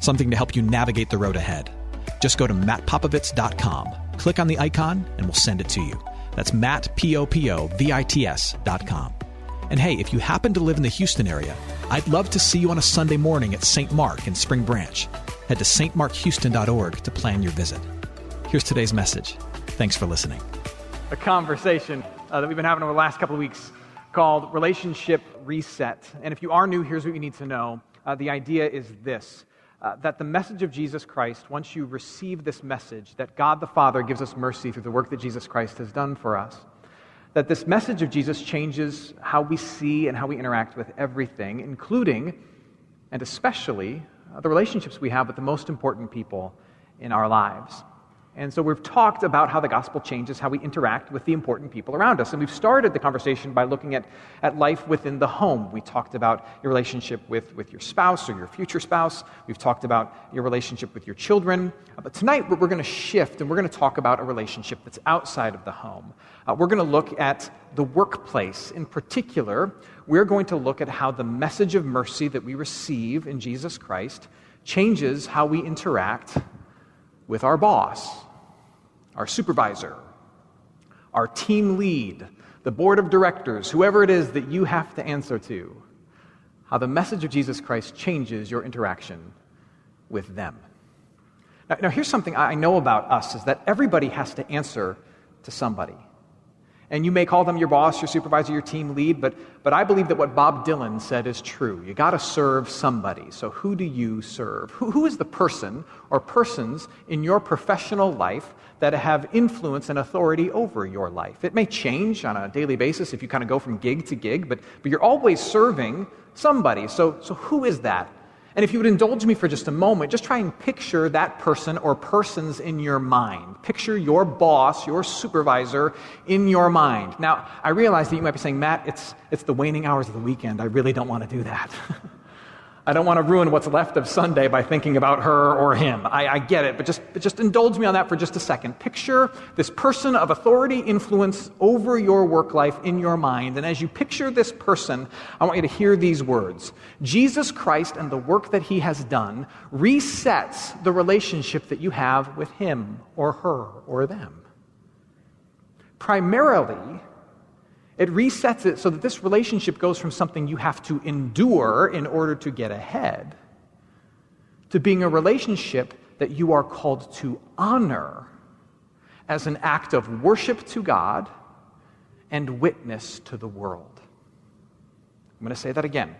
something to help you navigate the road ahead. Just go to mattpopovits.com, click on the icon, and we'll send it to you. That's Matt, dot com. And hey, if you happen to live in the Houston area, I'd love to see you on a Sunday morning at St. Mark in Spring Branch. Head to stmarkhouston.org to plan your visit. Here's today's message. Thanks for listening. A conversation uh, that we've been having over the last couple of weeks called Relationship Reset. And if you are new, here's what you need to know. Uh, the idea is this uh, that the message of Jesus Christ, once you receive this message, that God the Father gives us mercy through the work that Jesus Christ has done for us, that this message of Jesus changes how we see and how we interact with everything, including and especially uh, the relationships we have with the most important people in our lives. And so we've talked about how the gospel changes how we interact with the important people around us. And we've started the conversation by looking at, at life within the home. We talked about your relationship with, with your spouse or your future spouse. We've talked about your relationship with your children. Uh, but tonight we're, going to shift and we're going to talk about a relationship that's outside of the home. Uh, we're going to look at the workplace. In particular, we're going to look at how the message of mercy that we receive in Jesus Christ changes how we interact with our boss our supervisor, our team lead, the board of directors, whoever it is that you have to answer to, how the message of Jesus Christ changes your interaction with them. Now, now, here's something I know about us is that everybody has to answer to somebody. And you may call them your boss, your supervisor, your team lead, but, but I believe that what Bob Dylan said is true. You got to serve somebody. So, who do you serve? Who, who is the person or persons in your professional life that have influence and authority over your life? It may change on a daily basis if you kind of go from gig to gig, but, but you're always serving somebody. So, so, who is that? And if you would indulge me for just a moment, just try and picture that person or persons in your mind. Picture your boss, your supervisor in your mind. Now, I realize that you might be saying, Matt, it's, it's the waning hours of the weekend. I really don't want to do that. I don't want to ruin what's left of Sunday by thinking about her or him. I, I, get it, but just, but just indulge me on that for just a second. Picture this person of authority, influence over your work life in your mind. And as you picture this person, I want you to hear these words Jesus Christ and the work that he has done resets the relationship that you have with him or her or them. Primarily, it resets it so that this relationship goes from something you have to endure in order to get ahead to being a relationship that you are called to honor as an act of worship to God and witness to the world. I'm going to say that again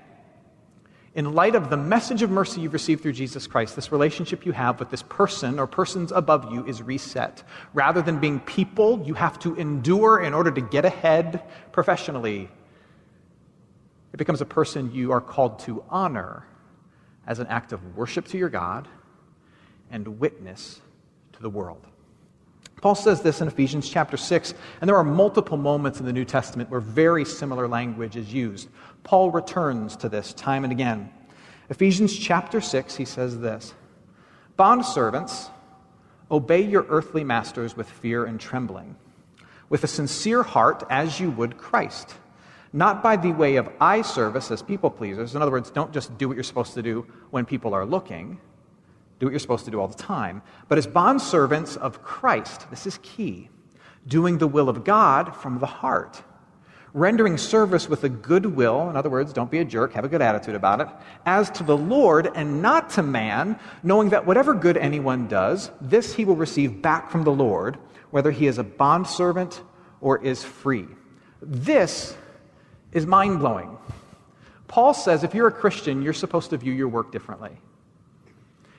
in light of the message of mercy you've received through Jesus Christ, this relationship you have with this person or persons above you is reset. Rather than being people you have to endure in order to get ahead professionally, it becomes a person you are called to honor as an act of worship to your God and witness to the world. Paul says this in Ephesians chapter 6, and there are multiple moments in the New Testament where very similar language is used. Paul returns to this time and again. Ephesians chapter 6, he says this Bondservants, obey your earthly masters with fear and trembling, with a sincere heart as you would Christ, not by the way of eye service as people pleasers. In other words, don't just do what you're supposed to do when people are looking, do what you're supposed to do all the time, but as bondservants of Christ. This is key. Doing the will of God from the heart rendering service with a good will, in other words, don't be a jerk, have a good attitude about it, as to the Lord and not to man, knowing that whatever good anyone does, this he will receive back from the Lord, whether he is a bondservant or is free. This is mind blowing. Paul says if you're a Christian, you're supposed to view your work differently.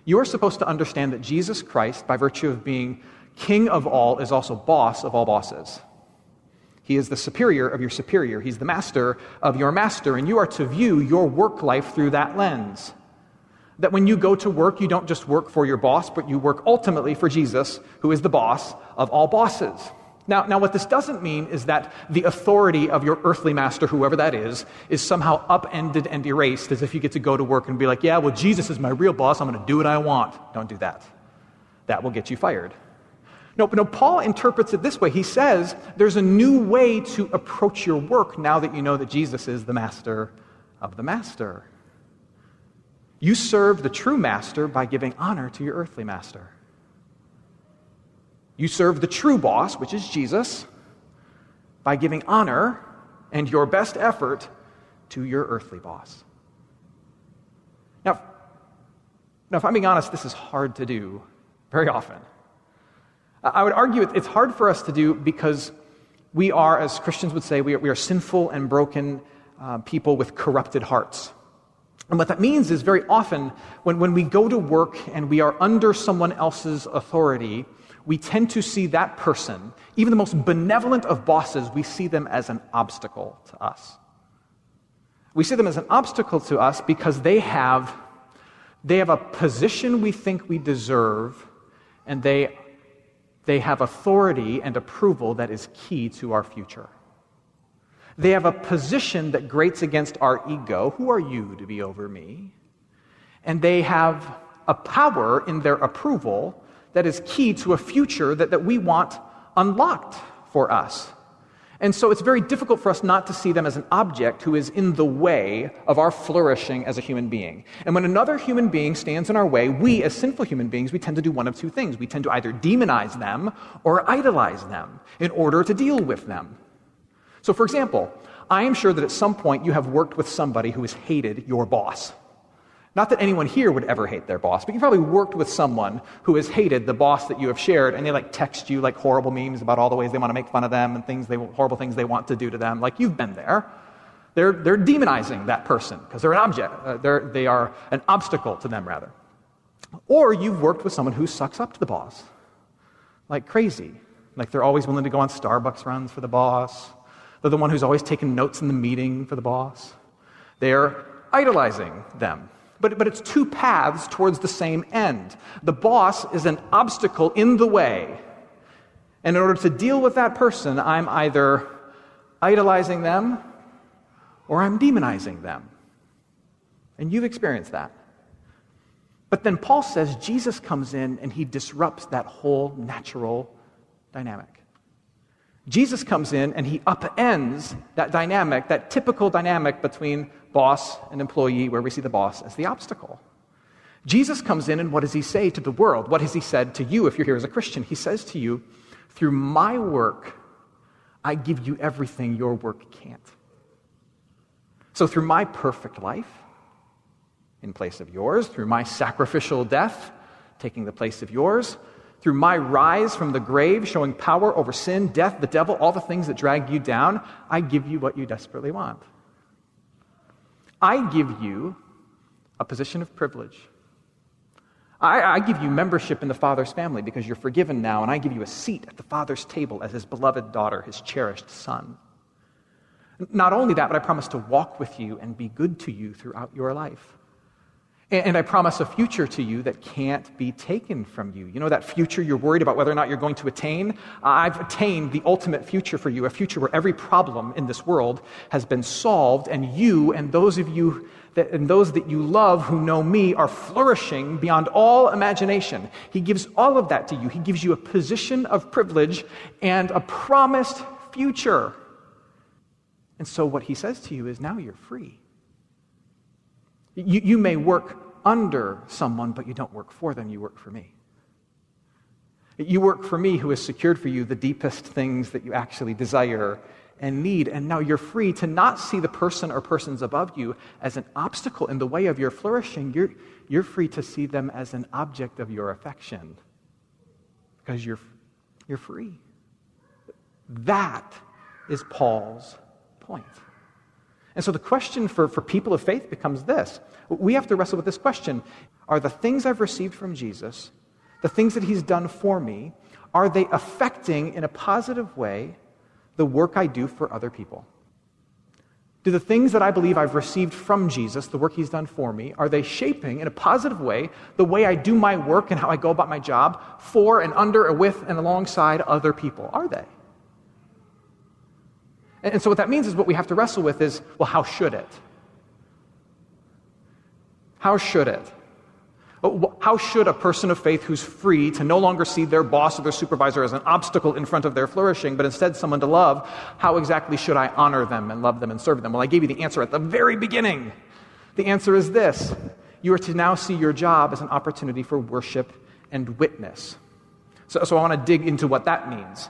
You're supposed to understand that Jesus Christ, by virtue of being king of all, is also boss of all bosses. He is the superior of your superior. He's the master of your master. And you are to view your work life through that lens. That when you go to work, you don't just work for your boss, but you work ultimately for Jesus, who is the boss of all bosses. Now, now, what this doesn't mean is that the authority of your earthly master, whoever that is, is somehow upended and erased as if you get to go to work and be like, yeah, well, Jesus is my real boss. I'm going to do what I want. Don't do that. That will get you fired. No, no, Paul interprets it this way. He says there's a new way to approach your work now that you know that Jesus is the master of the master. You serve the true master by giving honor to your earthly master. You serve the true boss, which is Jesus, by giving honor and your best effort to your earthly boss. Now, now, if I'm being honest, this is hard to do very often. I would argue it's hard for us to do because we are, as Christians would say, we are, we are sinful and broken uh, people with corrupted hearts. And what that means is very often when, when we go to work and we are under someone else's authority, we tend to see that person, even the most benevolent of bosses, we see them as an obstacle to us. We see them as an obstacle to us because they have, they have a position we think we deserve, and they they have authority and approval that is key to our future. They have a position that grates against our ego. Who are you to be over me? And they have a power in their approval that is key to a future that, that we want unlocked for us. And so it's very difficult for us not to see them as an object who is in the way of our flourishing as a human being. And when another human being stands in our way, we, as sinful human beings, we tend to do one of two things. We tend to either demonize them or idolize them in order to deal with them. So, for example, I am sure that at some point you have worked with somebody who has hated your boss. Not that anyone here would ever hate their boss, but you probably worked with someone who has hated the boss that you have shared, and they like text you like horrible memes about all the ways they want to make fun of them and things they, horrible things they want to do to them. Like you've been there. They're, they're demonizing that person because they're an object. Uh, they're, they are an obstacle to them, rather. Or you've worked with someone who sucks up to the boss like crazy. Like they're always willing to go on Starbucks runs for the boss. They're the one who's always taking notes in the meeting for the boss. They're idolizing them. But, but it's two paths towards the same end. The boss is an obstacle in the way. And in order to deal with that person, I'm either idolizing them or I'm demonizing them. And you've experienced that. But then Paul says Jesus comes in and he disrupts that whole natural dynamic. Jesus comes in and he upends that dynamic, that typical dynamic between boss and employee, where we see the boss as the obstacle. Jesus comes in, and what does he say to the world? What has he said to you if you're here as a Christian? He says to you, Through my work, I give you everything your work can't. So, through my perfect life, in place of yours, through my sacrificial death, taking the place of yours, through my rise from the grave, showing power over sin, death, the devil, all the things that drag you down, I give you what you desperately want. I give you a position of privilege. I, I, give you membership in the Father's family because you're forgiven now, and I give you a seat at the Father's table as his beloved daughter, his cherished son. Not only that, but I promise to walk with you and be good to you throughout your life. And I promise a future to you that can't be taken from you. You know that future you're worried about whether or not you're going to attain? I've attained the ultimate future for you, a future where every problem in this world has been solved, and you and those of you that, and those that you love who know me are flourishing beyond all imagination. He gives all of that to you. He gives you a position of privilege and a promised future. And so what he says to you is now you're free. You, you may work under someone, but you don't work for them, you work for me. You work for me who has secured for you the deepest things that you actually desire and need. And now you're free to not see the person or persons above you as an obstacle in the way of your flourishing. You're, you're free to see them as an object of your affection because you're, you're free. That is Paul's point. And so the question for, for people of faith becomes this we have to wrestle with this question Are the things I've received from Jesus, the things that he's done for me, are they affecting in a positive way the work I do for other people? Do the things that I believe I've received from Jesus, the work he's done for me, are they shaping in a positive way the way I do my work and how I go about my job for and under and with and alongside other people? Are they? And so what that means is what we have to wrestle with is well, how should it? How should it? Uh, how should a person of faith who's free to no longer see their boss or their supervisor as an obstacle in front of their flourishing, but instead someone to love, how exactly should I honor them and love them and serve them? Well, I gave you the answer at the very beginning. The answer is this you are to now see your job as an opportunity for worship and witness. So, so I want to dig into what that means.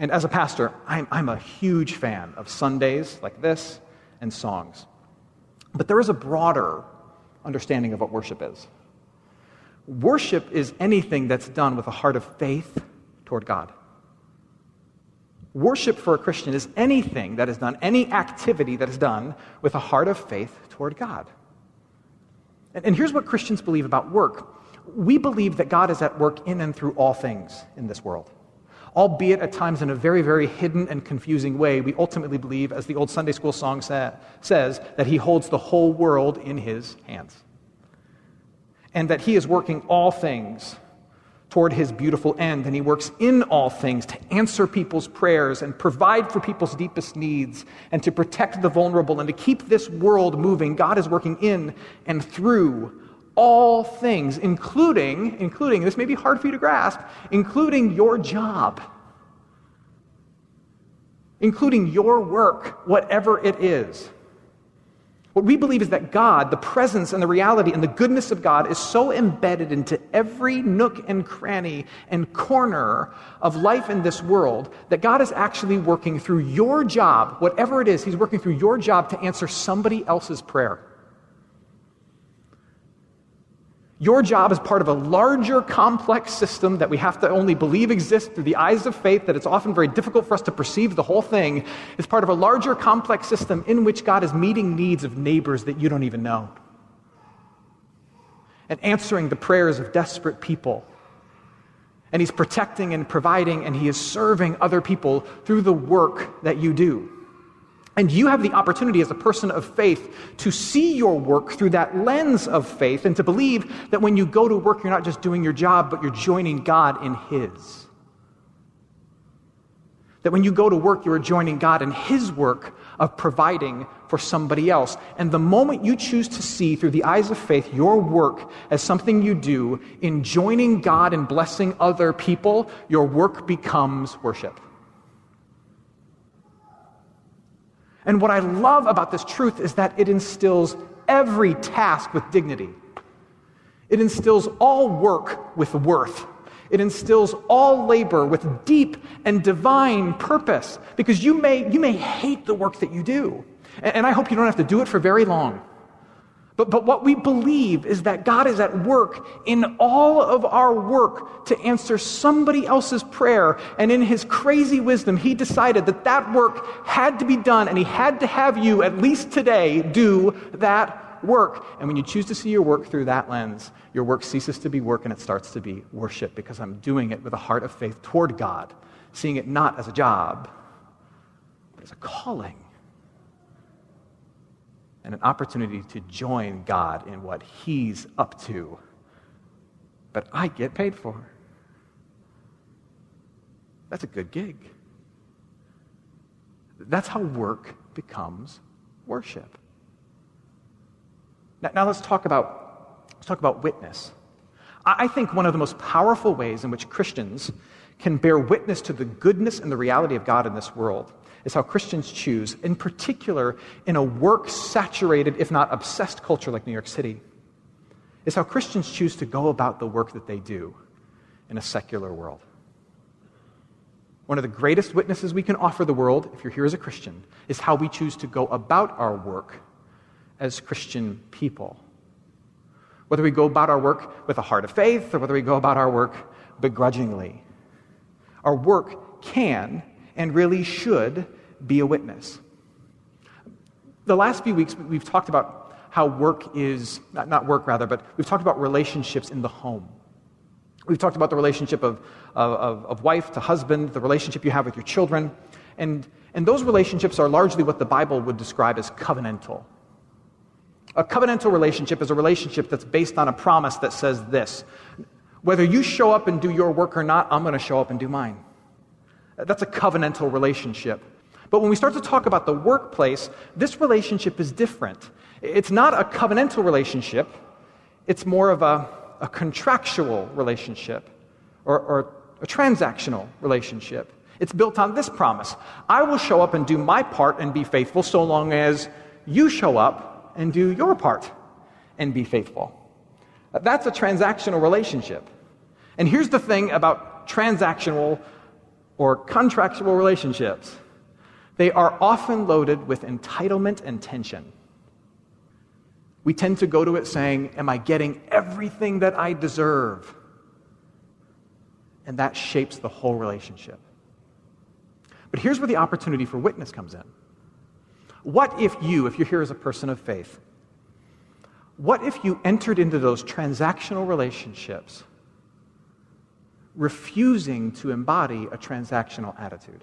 And as a pastor, I'm, I'm a huge fan of Sundays like this and songs. But there is a broader understanding of what worship is. Worship is anything that's done with a heart of faith toward God. Worship for a Christian is anything that is done, any activity that is done with a heart of faith toward God. And, and, here's what Christians believe about work we believe that God is at work in and through all things in this world albeit at times in a very, very hidden and confusing way, we ultimately believe, as the old Sunday school song sa- says, that He holds the whole world in His hands. And that He is working all things toward His beautiful end, and He works in all things to answer people's prayers and provide for people's deepest needs and to protect the vulnerable and to keep this world moving. God is working in and through all things, including, including, this may be hard for you to grasp, including your job, including your work, whatever it is. What we believe is that God, the presence and the reality and the goodness of God, is so embedded into every nook and cranny and corner of life in this world that God is actually working through your job, whatever it is, He's working through your job to answer somebody else's prayer. Your job is part of a larger, complex system that we have to only believe exists through the eyes of faith, that it's often very difficult for us to perceive the whole thing. It's part of a larger, complex system in which God is meeting needs of neighbors that you don't even know and answering the prayers of desperate people. And He's protecting and providing, and He is serving other people through the work that you do. And you have the opportunity as a person of faith to see your work through that lens of faith and to believe that when you go to work, you're not just doing your job, but you're joining God in His. That when you go to work, you are joining God in His work of providing for somebody else. And the moment you choose to see through the eyes of faith your work as something you do in joining God and blessing other people, your work becomes worship. And what I love about this truth is that it instills every task with dignity. It instills all work with worth. It instills all labor with deep and divine purpose. Because you may, you may hate the work that you do. And I hope you don't have to do it for very long. But, but what we believe is that God is at work in all of our work to answer somebody else's prayer. And in his crazy wisdom, he decided that that work had to be done, and he had to have you, at least today, do that work. And when you choose to see your work through that lens, your work ceases to be work and it starts to be worship because I'm doing it with a heart of faith toward God, seeing it not as a job, but as a calling and an opportunity to join God in what He's up to. But I get paid for. That's a good gig. That's how work becomes worship. Now, now let's talk about let's talk about witness. I think one of the most powerful ways in which Christians can bear witness to the goodness and the reality of God in this world is how Christians choose, in particular in a work saturated, if not obsessed culture like New York City, is how Christians choose to go about the work that they do in a secular world. One of the greatest witnesses we can offer the world, if you're here as a Christian, is how we choose to go about our work as Christian people. Whether we go about our work with a heart of faith or whether we go about our work begrudgingly. Our work can and really should be a witness. The last few weeks, we've talked about how work is, not, work rather, but we've talked about relationships in the home. We've talked about the relationship of, of, of wife to husband, the relationship you have with your children. And, and those relationships are largely what the Bible would describe as covenantal. A covenantal relationship is a relationship that's based on a promise that says this whether you show up and do your work or not, I'm going to show up and do mine. That's a covenantal relationship. But when we start to talk about the workplace, this relationship is different. It's not a covenantal relationship, it's more of a, a contractual relationship or, or a transactional relationship. It's built on this promise I will show up and do my part and be faithful so long as you show up and do your part and be faithful. That's a transactional relationship. And here's the thing about transactional or contractual relationships they are often loaded with entitlement and tension. We tend to go to it saying, Am I getting everything that I deserve? And that shapes the whole relationship. But here's where the opportunity for witness comes in. What if you, if you're here as a person of faith, what if you entered into those transactional relationships refusing to embody a transactional attitude?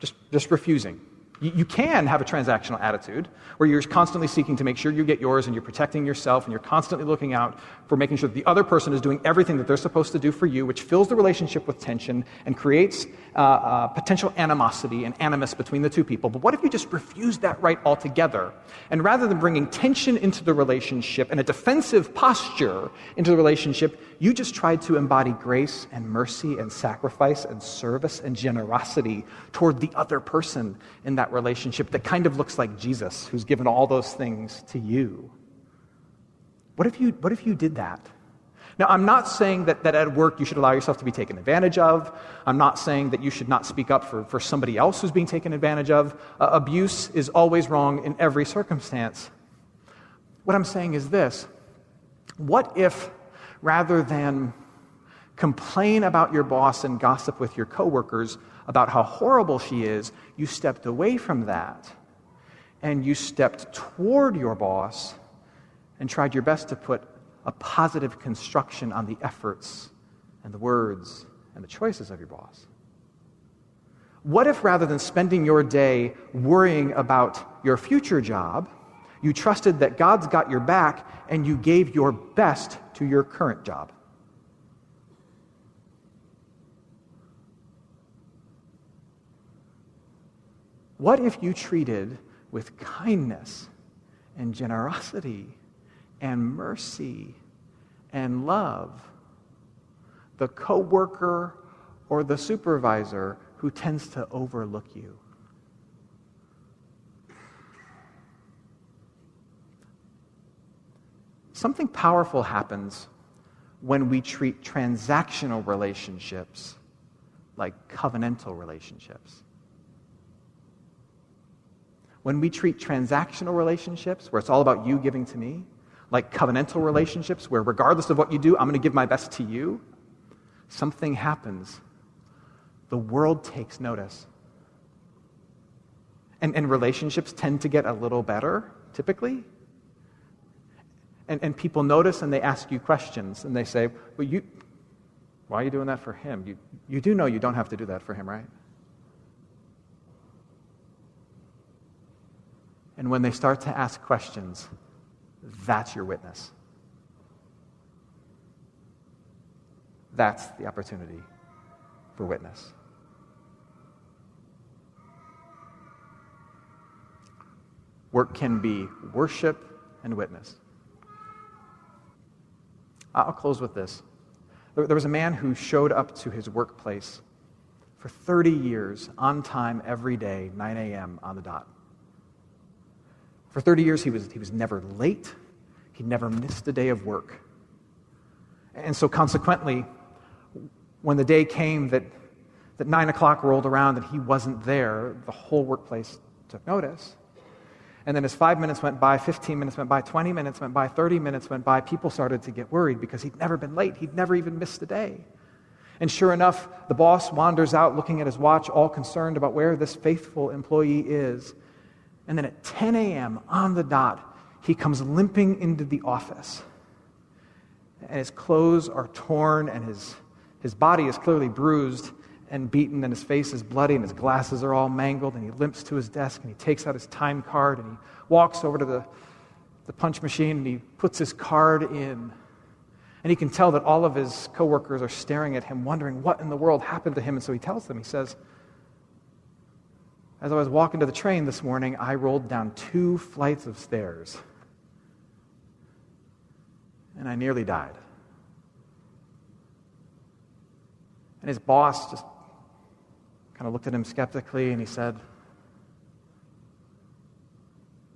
Just, just refusing. You, can have a transactional attitude where you're constantly seeking to make sure you get yours and you're protecting yourself and you're constantly looking out for making sure that the other person is doing everything that they're supposed to do for you, which fills the relationship with tension and creates uh, uh, potential animosity and animus between the two people. But what if you just refuse that right altogether? And rather than bringing tension into the relationship and a defensive posture into the relationship, you just tried to embody grace and mercy and sacrifice and service and generosity toward the other person in that relationship that kind of looks like Jesus, who's given all those things to you. What if you, what if you did that? Now, I'm not saying that, that at work you should allow yourself to be taken advantage of. I'm not saying that you should not speak up for, for somebody else who's being taken advantage of. Uh, abuse is always wrong in every circumstance. What I'm saying is this What if, rather than complain about your boss and gossip with your coworkers about how horrible she is, you stepped away from that and you stepped toward your boss and tried your best to put a positive construction on the efforts and the words and the choices of your boss? What if rather than spending your day worrying about your future job, you trusted that God's got your back and you gave your best to your current job? What if you treated with kindness and generosity and mercy and love the coworker or the supervisor who tends to overlook you. Something powerful happens when we treat transactional relationships like covenantal relationships. When we treat transactional relationships, where it's all about you giving to me, like covenantal relationships, where regardless of what you do, I'm going to give my best to you, something happens. The world takes notice. And, and relationships tend to get a little better, typically. And, and people notice and they ask you questions and they say, Well, you, why are you doing that for him? You, you do know you don't have to do that for him, right? And when they start to ask questions, that's your witness. That's the opportunity for witness. Work can be worship and witness. I'll close with this. There was a man who showed up to his workplace for 30 years on time every day, 9 a.m. on the dot. For 30 years, he was, he was never late, he never missed a day of work. And so, consequently, when the day came that, that 9 o'clock rolled around and he wasn't there, the whole workplace took notice. And then as five minutes went by, 15 minutes went by, 20 minutes went by, 30 minutes went by, people started to get worried because he'd never been late. He'd never even missed a day. And sure enough, the boss wanders out looking at his watch, all concerned about where this faithful employee is. And then at 10 a.m., on the dot, he comes limping into the office. And his clothes are torn, and his, his body is clearly bruised and beaten, and his face is bloody, and his glasses are all mangled, and he limps to his desk, and he takes out his time card, and he walks over to the, the punch machine, and he puts his card in. And he can tell that all of his coworkers are staring at him, wondering what in the world happened to him. And so he tells them, he says, As I was walking to the train this morning, I rolled down two flights of stairs, and I nearly died. And his boss just kind of looked at him skeptically and he said,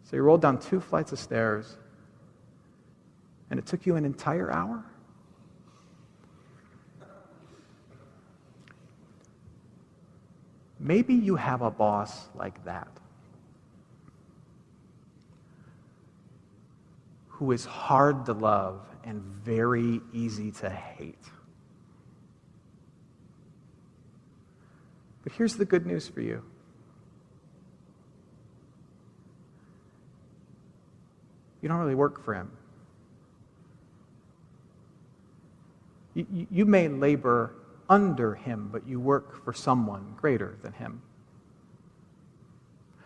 So you rolled down two flights of stairs and it took you an entire hour? Maybe you have a boss like that who is hard to love and very easy to hate. But here's the good news for you. You don't really work for him. You, you, may labor under him, but you work for someone greater than him.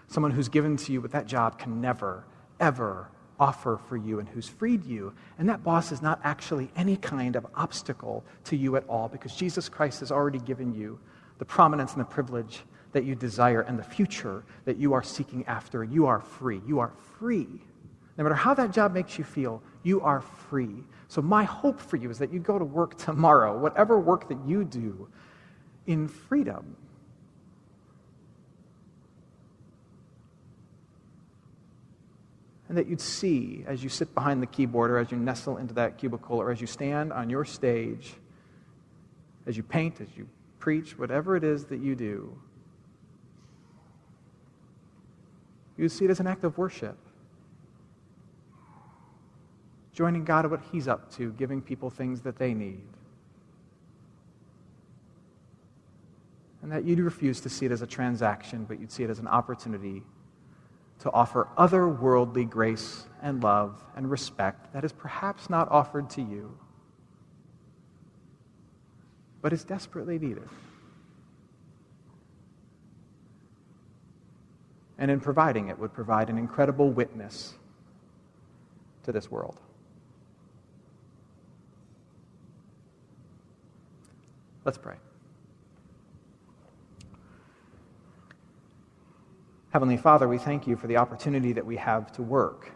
Someone who's given to you what that job can never, ever offer for you and who's freed you. And that boss is not actually any kind of obstacle to you at all because Jesus Christ has already given you the prominence and the privilege that you desire and the future that you are seeking after. You are free. You are free. No matter how that job makes you feel, you are free. So, my hope for you is that you go to work tomorrow, whatever work that you do, in freedom. And that you'd see as you sit behind the keyboard or as you nestle into that cubicle or as you stand on your stage, as you paint, as you preach, whatever it is that you do, you'd see it as an act of worship. Joining God at what He's up to, giving people things that they need. And that you'd refuse to see it as a transaction, but you'd see it as an opportunity to offer otherworldly grace and love and respect that is perhaps not offered to you but is desperately needed. And in providing it, would provide an incredible witness to this world. Let's pray. Heavenly Father, we thank you for the opportunity that we have to work.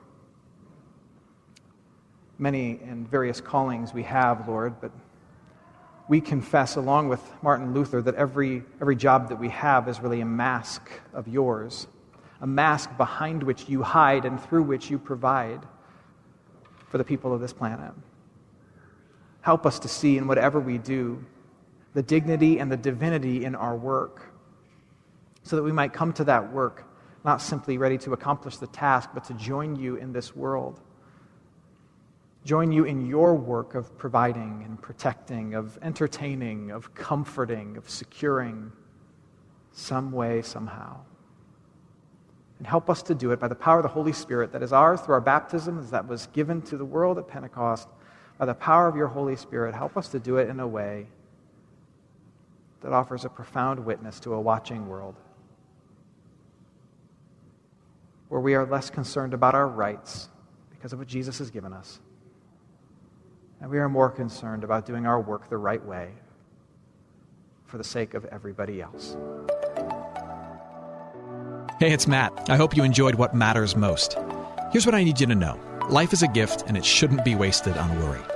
Many and various callings we have, Lord, but we confess, along with Martin Luther, that every, every job that we have is really a mask of yours, a mask behind which you hide and through which you provide for the people of this planet. Help us to see in whatever we do the dignity and the divinity in our work so that we might come to that work not simply ready to accomplish the task, but to join you in this world join you in your work of providing and protecting, of entertaining, of comforting, of securing, some way, somehow. And help us to do it by the power of the Holy Spirit that is ours through our baptism, that was given to the world at Pentecost. By the power of your Holy Spirit, help us to do it in a way that offers a profound witness to a watching world. Where we are less concerned about our rights because of what Jesus has given us and we are more concerned about doing our work the right way for the sake of everybody else. Hey, it's Matt. I hope you enjoyed what matters most. Here's what I need you to know life is a gift, and it shouldn't be wasted on worry.